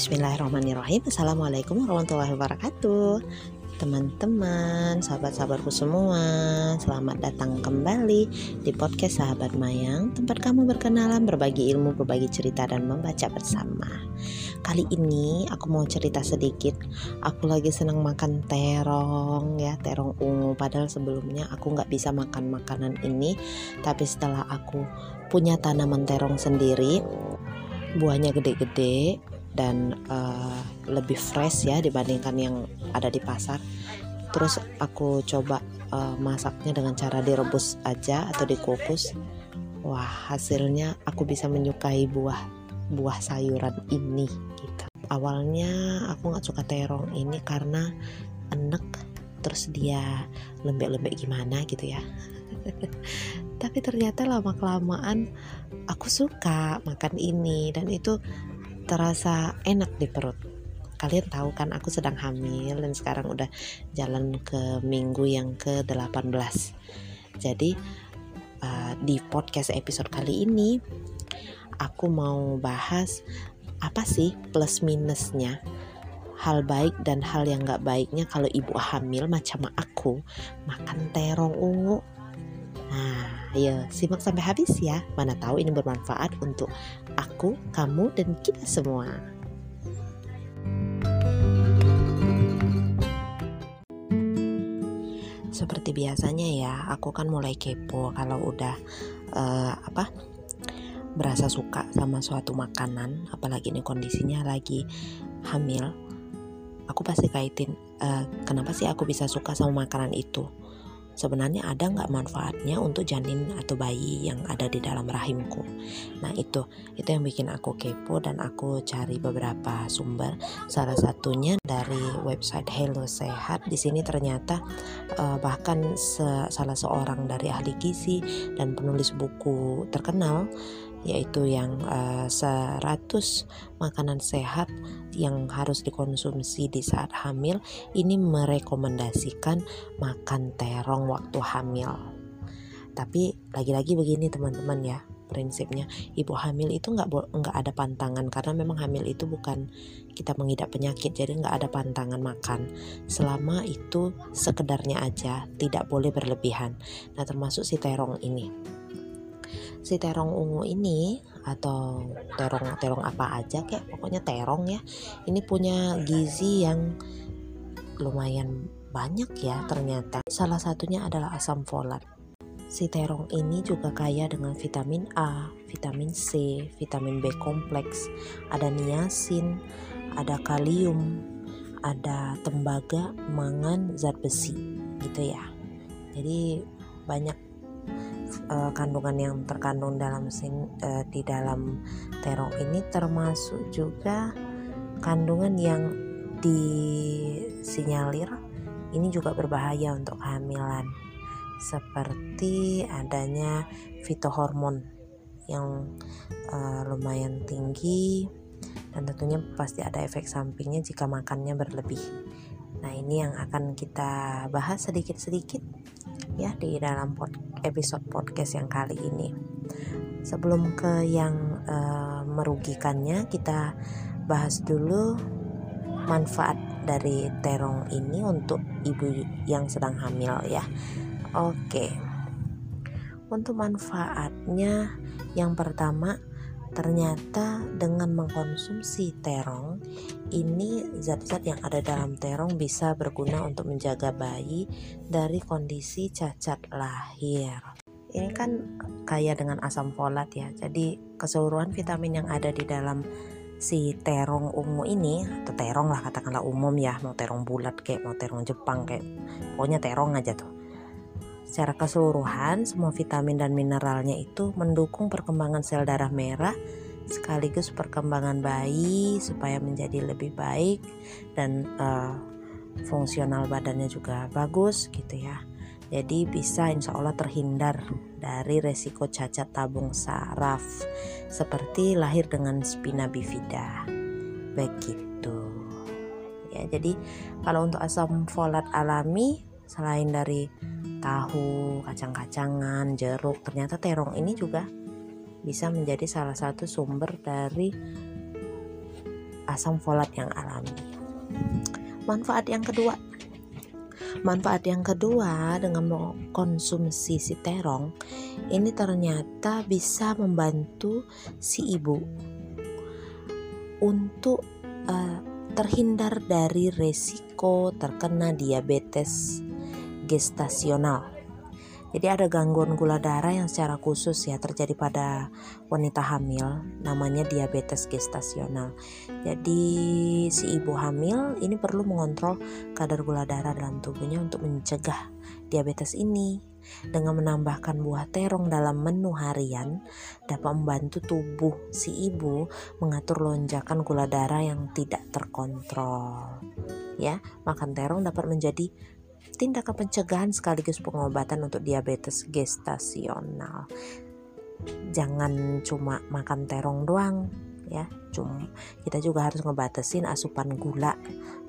Bismillahirrahmanirrahim. Assalamualaikum warahmatullahi wabarakatuh. Teman-teman, sahabat-sahabatku semua Selamat datang kembali di podcast Sahabat Mayang Tempat kamu berkenalan, berbagi ilmu, berbagi cerita, dan membaca bersama. Kali ini aku mau cerita sedikit. Aku lagi senang makan terong ya Terong ungu. Padahal sebelumnya aku nggak bisa makan makanan ini. Tapi setelah aku punya tanaman terong sendiri buahnya gede-gede dan uh, lebih fresh ya dibandingkan yang ada di pasar. Terus aku coba uh, masaknya dengan cara direbus aja atau dikukus. Wah hasilnya aku bisa menyukai buah buah sayuran ini gitu. Awalnya aku nggak suka terong ini karena enek terus dia lembek-lembek gimana gitu ya. Tapi ternyata lama kelamaan aku suka makan ini dan itu terasa enak di perut. Kalian tahu kan aku sedang hamil dan sekarang udah jalan ke minggu yang ke-18 jadi uh, di podcast episode kali ini aku mau bahas apa sih plus minusnya? Hal baik dan hal yang gak baiknya kalau ibu hamil macam aku makan terong ungu nah Ayo simak sampai habis ya. Mana tahu ini bermanfaat untuk aku, kamu, dan kita semua. Seperti biasanya ya, aku kan mulai kepo kalau udah uh, apa berasa suka sama suatu makanan, apalagi ini kondisinya lagi hamil, aku pasti kaitin uh, kenapa sih aku bisa suka sama makanan itu sebenarnya ada nggak manfaatnya untuk janin atau bayi yang ada di dalam rahimku. Nah itu itu yang bikin aku kepo dan aku cari beberapa sumber. Salah satunya dari website Hello Sehat. Di sini ternyata uh, bahkan se salah seorang dari ahli gizi dan penulis buku terkenal yaitu yang uh, eh, 100 makanan sehat yang harus dikonsumsi di saat hamil ini merekomendasikan makan terong waktu hamil. Tapi lagi-lagi begini teman-teman ya prinsipnya ibu hamil itu nggak nggak ada pantangan karena memang hamil itu bukan kita mengidap penyakit jadi nggak ada pantangan makan. Selama itu sekedarnya aja tidak boleh berlebihan. Nah termasuk si terong ini si terong ungu ini atau terong terong apa aja kayak pokoknya terong ya. Ini punya gizi yang lumayan banyak ya ternyata. Salah satunya adalah asam folat. Si terong ini juga kaya dengan vitamin A, vitamin C, vitamin B kompleks, ada niacin, ada kalium, ada tembaga, mangan, zat besi, gitu ya. Jadi banyak uh, kandungan yang terkandung dalam sin, uh, di dalam terong ini termasuk juga kandungan yang disinyalir ini juga berbahaya untuk kehamilan seperti adanya fitohormon yang uh, lumayan tinggi dan tentunya pasti ada efek sampingnya jika makannya berlebih. Nah, ini yang akan kita bahas sedikit-sedikit ya di dalam pod episode podcast yang kali ini. Sebelum ke yang uh, merugikannya, kita bahas dulu manfaat dari terong ini untuk ibu yang sedang hamil ya. Oke. Untuk manfaatnya yang pertama Ternyata dengan mengkonsumsi terong, ini zat-zat yang ada dalam terong bisa berguna untuk menjaga bayi dari kondisi cacat lahir. Ini kan kaya dengan asam folat ya, jadi keseluruhan vitamin yang ada di dalam si terong ungu ini atau terong lah katakanlah umum ya, mau terong bulat kayak mau terong Jepang kayak pokoknya terong aja tuh Secara keseluruhan, semua vitamin dan mineralnya itu mendukung perkembangan sel darah merah sekaligus perkembangan bayi supaya menjadi lebih baik dan uh, fungsional badannya juga bagus gitu ya. Jadi bisa insya Allah terhindar dari resiko cacat tabung saraf seperti lahir dengan spina bifida. Begitu. Ya, jadi kalau untuk asam folat alami selain dari tahu, kacang-kacangan, jeruk. Ternyata terong ini juga bisa menjadi salah satu sumber dari asam folat yang alami. Manfaat yang kedua, manfaat yang kedua dengan mengkonsumsi si terong ini ternyata bisa membantu si ibu untuk uh, terhindar dari resiko terkena diabetes gestasional jadi ada gangguan gula darah yang secara khusus ya terjadi pada wanita hamil namanya diabetes gestasional. Jadi si ibu hamil ini perlu mengontrol kadar gula darah dalam tubuhnya untuk mencegah diabetes ini. Dengan menambahkan buah terong dalam menu harian dapat membantu tubuh si ibu mengatur lonjakan gula darah yang tidak terkontrol. Ya, makan terong dapat menjadi tindakan pencegahan sekaligus pengobatan untuk diabetes gestasional. Jangan cuma makan terong doang ya. Cuma kita juga harus ngebatasin asupan gula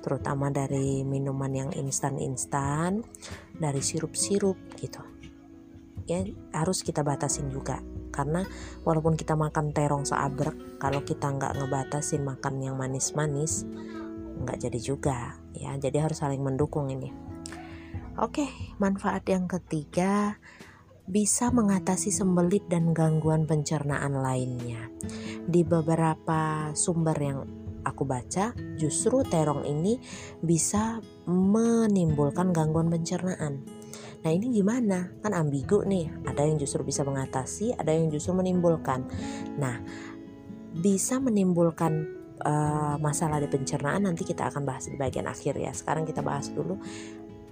terutama dari minuman yang instan-instan, dari sirup-sirup gitu. Ya, harus kita batasin juga karena walaupun kita makan terong seabrek kalau kita nggak ngebatasin makan yang manis-manis nggak jadi juga ya jadi harus saling mendukung ini Oke, manfaat yang ketiga bisa mengatasi sembelit dan gangguan pencernaan lainnya. Di beberapa sumber yang aku baca, justru terong ini bisa menimbulkan gangguan pencernaan. Nah, ini gimana? Kan ambigu nih. Ada yang justru bisa mengatasi, ada yang justru menimbulkan. Nah, bisa menimbulkan uh, masalah di pencernaan nanti kita akan bahas di bagian akhir ya. Sekarang kita bahas dulu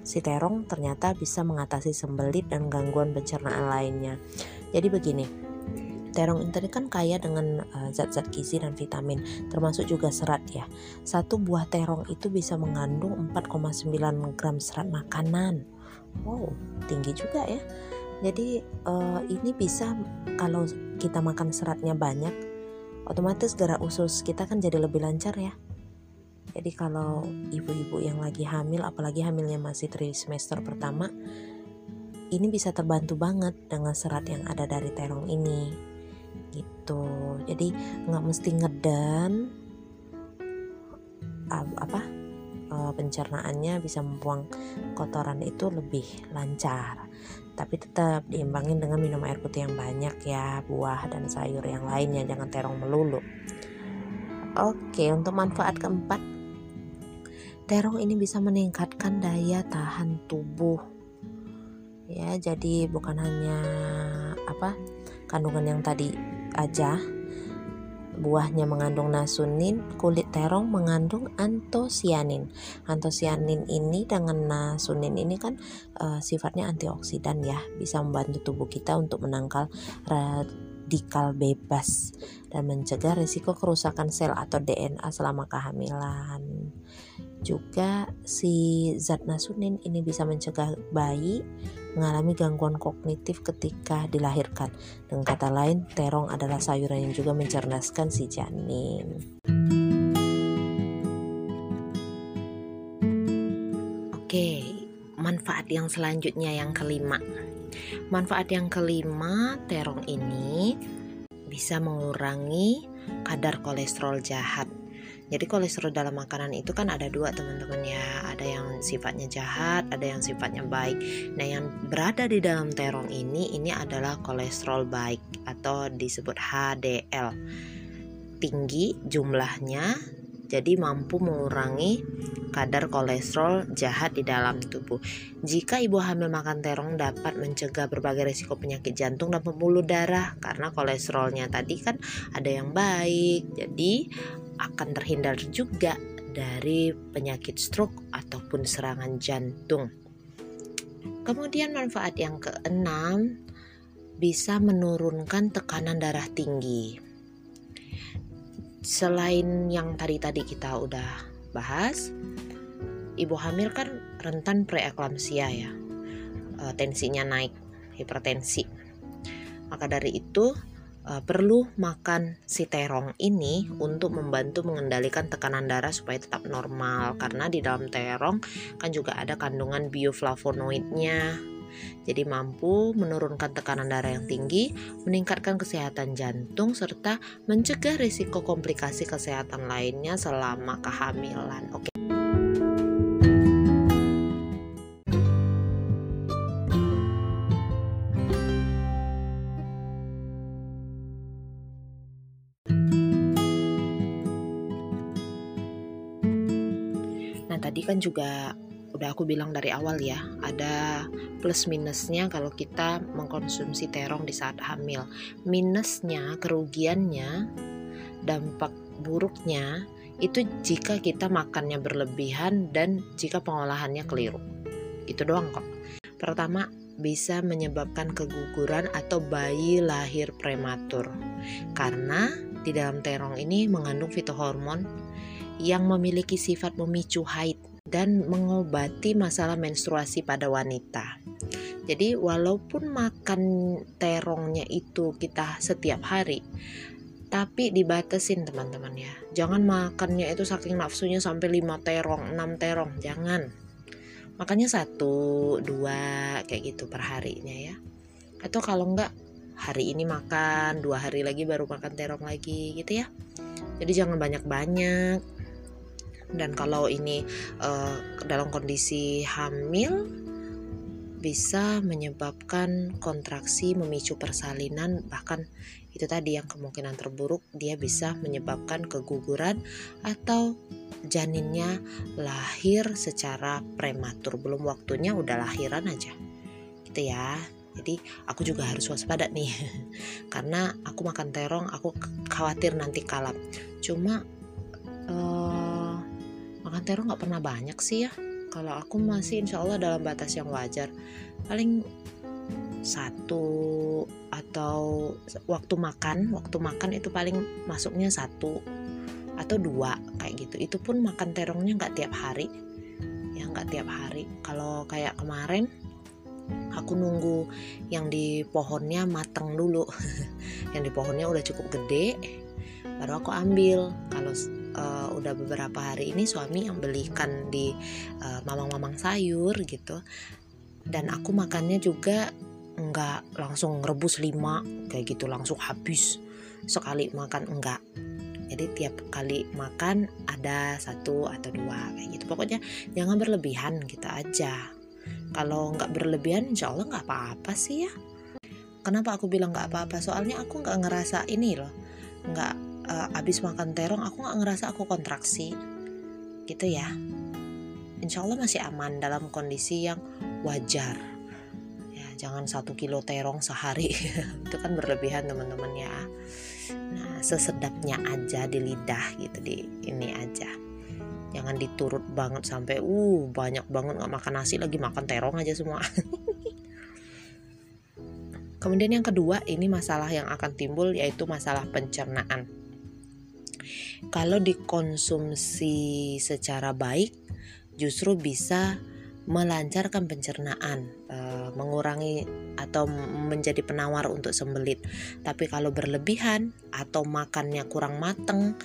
si terong ternyata bisa mengatasi sembelit dan gangguan pencernaan lainnya. Jadi begini, terong ini kan kaya dengan eh, zat-zat uh, gizi dan vitamin, termasuk juga serat ya. Satu buah terong itu bisa mengandung 4,9 gram serat makanan. Wow, tinggi juga ya. Jadi uh, ini bisa kalau kita makan seratnya banyak, otomatis gerak usus kita kan jadi lebih lancar ya. Jadi kalau ibu-ibu yang lagi hamil, apalagi hamilnya masih semester pertama, ini bisa terbantu banget dengan serat yang ada dari terong ini. Gitu. Jadi nggak mesti ngeden apa eh, pencernaannya bisa membuang kotoran itu lebih lancar. Tapi tetap diimbangin dengan minum air putih yang banyak ya, buah dan sayur yang lainnya, jangan terong melulu. Oke, untuk manfaat keempat terong ini bisa meningkatkan daya tahan tubuh ya jadi bukan hanya apa kandungan yang tadi aja buahnya mengandung nasunin, kulit terong mengandung antosianin. Antosianin ini dengan nasunin ini kan uh, sifatnya antioksidan ya, bisa membantu tubuh kita untuk menangkal radikal bebas dan mencegah risiko kerusakan sel atau DNA selama kehamilan. Juga si zat nasunin ini bisa mencegah bayi mengalami gangguan kognitif ketika dilahirkan. Dengan kata lain, terong adalah sayuran yang juga mencerdaskan si janin. Manfaat yang selanjutnya yang kelima. Manfaat yang kelima, terong ini bisa mengurangi kadar kolesterol jahat jadi kolesterol dalam makanan itu kan ada dua teman-teman ya, ada yang sifatnya jahat, ada yang sifatnya baik. Nah, yang berada di dalam terong ini ini adalah kolesterol baik atau disebut HDL. Tinggi jumlahnya jadi mampu mengurangi kadar kolesterol jahat di dalam tubuh. Jika ibu hamil makan terong dapat mencegah berbagai risiko penyakit jantung dan pembuluh darah karena kolesterolnya tadi kan ada yang baik. Jadi akan terhindar juga dari penyakit stroke ataupun serangan jantung. Kemudian manfaat yang keenam bisa menurunkan tekanan darah tinggi. Selain yang tadi-tadi kita udah bahas, ibu hamil kan rentan preeklamsia ya. E, tensinya naik, hipertensi. Maka dari itu uh, perlu makan si terong ini untuk membantu mengendalikan tekanan darah supaya tetap normal karena di dalam terong kan juga ada kandungan bioflavonoidnya Jadi mampu menurunkan tekanan darah yang tinggi, meningkatkan kesehatan jantung serta mencegah risiko komplikasi kesehatan lainnya selama kehamilan. Oke. Nah, tadi kan juga udah aku bilang dari awal ya, ada plus minusnya kalau kita mengkonsumsi terong di saat hamil. Minusnya, kerugiannya, dampak buruknya itu jika kita makannya berlebihan dan jika pengolahannya keliru. Itu doang kok. Pertama, bisa menyebabkan keguguran atau bayi lahir prematur. Karena di dalam terong ini mengandung fitohormon yang memiliki sifat memicu haid dan mengobati masalah menstruasi pada wanita. Jadi walaupun makan terongnya itu kita setiap hari, tapi dibatasin teman-teman ya. Jangan makannya itu saking nafsunya sampai 5 terong, 6 terong, jangan. Makanya satu, dua kayak gitu per harinya ya. Atau kalau enggak hari ini makan, dua hari lagi baru makan terong lagi gitu ya. Jadi jangan banyak-banyak dan kalau ini uh, dalam kondisi hamil bisa menyebabkan kontraksi memicu persalinan bahkan itu tadi yang kemungkinan terburuk dia bisa menyebabkan keguguran atau janinnya lahir secara prematur. Belum waktunya udah lahiran aja. Gitu ya. Jadi aku juga harus waspada nih. Karena aku makan terong aku khawatir nanti kalap. Cuma uh, makan terong nggak pernah banyak sih ya. Kalau aku masih insya Allah dalam batas yang wajar. Paling satu atau waktu makan waktu makan itu paling masuknya satu atau dua kayak gitu. Itu pun makan terongnya nggak tiap hari. Ya nggak tiap hari. Kalau kayak kemarin aku nunggu yang di pohonnya mateng dulu. Yang di pohonnya udah cukup gede baru aku ambil. Kalau uh, udah beberapa hari ini suami yang belikan di uh, mamang-mamang sayur gitu. Dan aku makannya juga nggak langsung rebus lima kayak gitu langsung habis. Sekali makan enggak jadi tiap kali makan ada satu atau dua kayak gitu. Pokoknya jangan berlebihan gitu aja. Kalau nggak berlebihan insya Allah nggak apa-apa sih ya. Kenapa aku bilang nggak apa-apa? Soalnya aku nggak ngerasa ini loh. Nggak uh, abis makan terong aku nggak ngerasa aku kontraksi. Gitu ya. Insya Allah masih aman dalam kondisi yang wajar. Ya jangan satu kilo terong sehari. Itu kan berlebihan teman-teman ya. Nah sesedapnya aja di lidah gitu di ini aja. Jangan diturut banget sampai uh banyak banget nggak makan nasi lagi makan terong aja semua. Kemudian yang kedua, ini masalah yang akan timbul yaitu masalah pencernaan. Kalau dikonsumsi secara baik, justru bisa melancarkan pencernaan, e, mengurangi atau menjadi penawar untuk sembelit. Tapi kalau berlebihan atau makannya kurang mateng,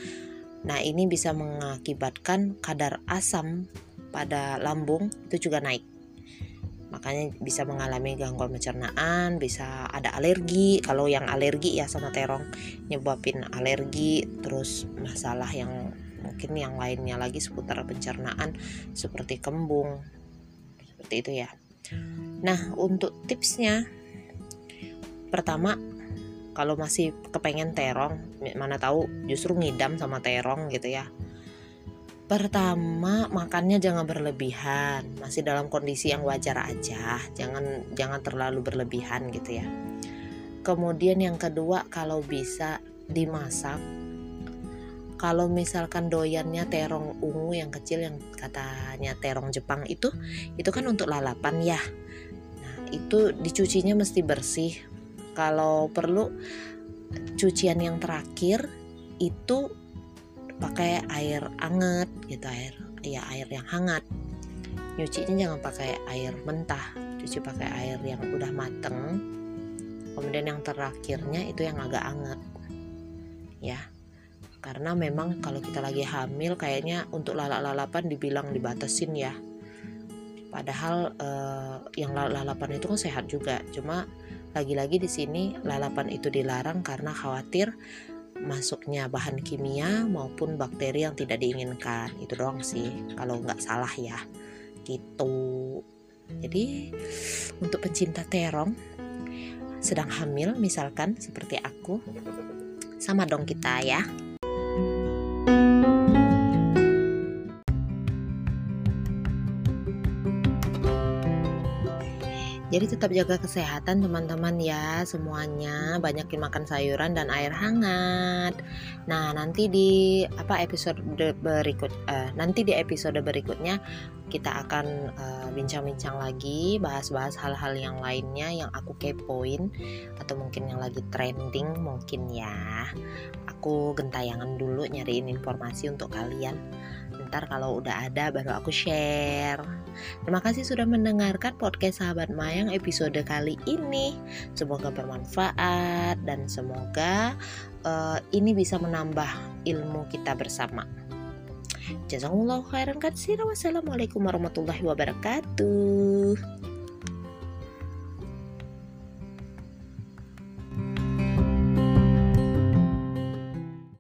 nah ini bisa mengakibatkan kadar asam pada lambung itu juga naik makanya bisa mengalami gangguan pencernaan bisa ada alergi. Kalau yang alergi ya sama terong nyebabin alergi. Terus masalah yang mungkin yang lainnya lagi seputar pencernaan seperti kembung. Seperti itu ya. Nah untuk tipsnya pertama kalau masih kepengen terong mana tahu justru ngidam sama terong gitu ya Pertama, makannya jangan berlebihan, masih dalam kondisi yang wajar aja, jangan jangan terlalu berlebihan gitu ya. Kemudian yang kedua, kalau bisa dimasak. Kalau misalkan doyannya terong ungu yang kecil yang katanya terong Jepang itu, itu kan untuk lalapan ya. Nah, itu dicucinya mesti bersih. Kalau perlu cucian yang terakhir itu pakai air anget gitu air ya air yang hangat. Nyucinya jangan pakai air mentah cuci pakai air yang udah mateng. Kemudian yang terakhirnya itu yang agak anget ya. Karena memang kalau kita lagi hamil kayaknya untuk lalap-lalapan dibilang dibatasin ya. Padahal uh, yang lalapan itu kan sehat juga. Cuma lagi-lagi di sini lalapan itu dilarang karena khawatir masuknya bahan kimia maupun bakteri yang tidak diinginkan. Itu doang sih kalau nggak salah ya. Gitu. Jadi untuk pencinta terong sedang hamil misalkan seperti aku sama dong kita ya Jadi tetap jaga kesehatan teman-teman ya semuanya. Banyakin makan sayuran dan air hangat. Nah, nanti di apa episode berikut uh, nanti di episode berikutnya kita akan eh, bincang-bincang uh, lagi, bahas-bahas hal-hal yang lainnya yang aku kepoin atau mungkin yang lagi trending mungkin ya. Aku gentayangan dulu nyariin informasi untuk kalian ntar kalau udah ada baru aku share. Terima kasih sudah mendengarkan podcast Sahabat Mayang episode kali ini. Semoga bermanfaat dan semoga uh, ini bisa menambah ilmu kita bersama. Jazakumullah khairan katsira. Wassalamualaikum warahmatullahi wabarakatuh.